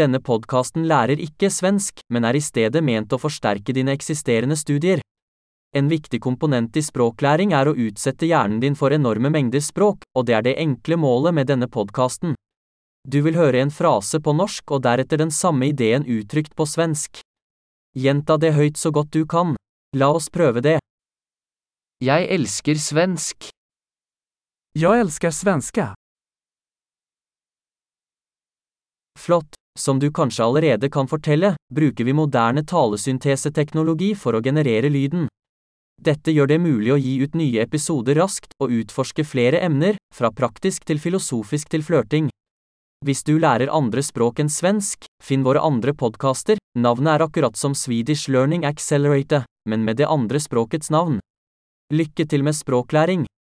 Denne podkasten lærer ikke svensk, men er i stedet ment å forsterke dine eksisterende studier. En viktig komponent i språklæring er å utsette hjernen din for enorme mengder språk, og det er det enkle målet med denne podkasten. Du vil høre en frase på norsk og deretter den samme ideen uttrykt på svensk. Gjenta det høyt så godt du kan. La oss prøve det. Jeg elsker svensk. Jeg elsker svenska. Flott. Som du kanskje allerede kan fortelle, bruker vi moderne talesynteseteknologi for å generere lyden. Dette gjør det mulig å gi ut nye episoder raskt og utforske flere emner, fra praktisk til filosofisk til flørting. Hvis du lærer andre språk enn svensk, finn våre andre podkaster, navnet er akkurat som Swedish Learning Accelerator, men med det andre språkets navn. Lykke til med språklæring!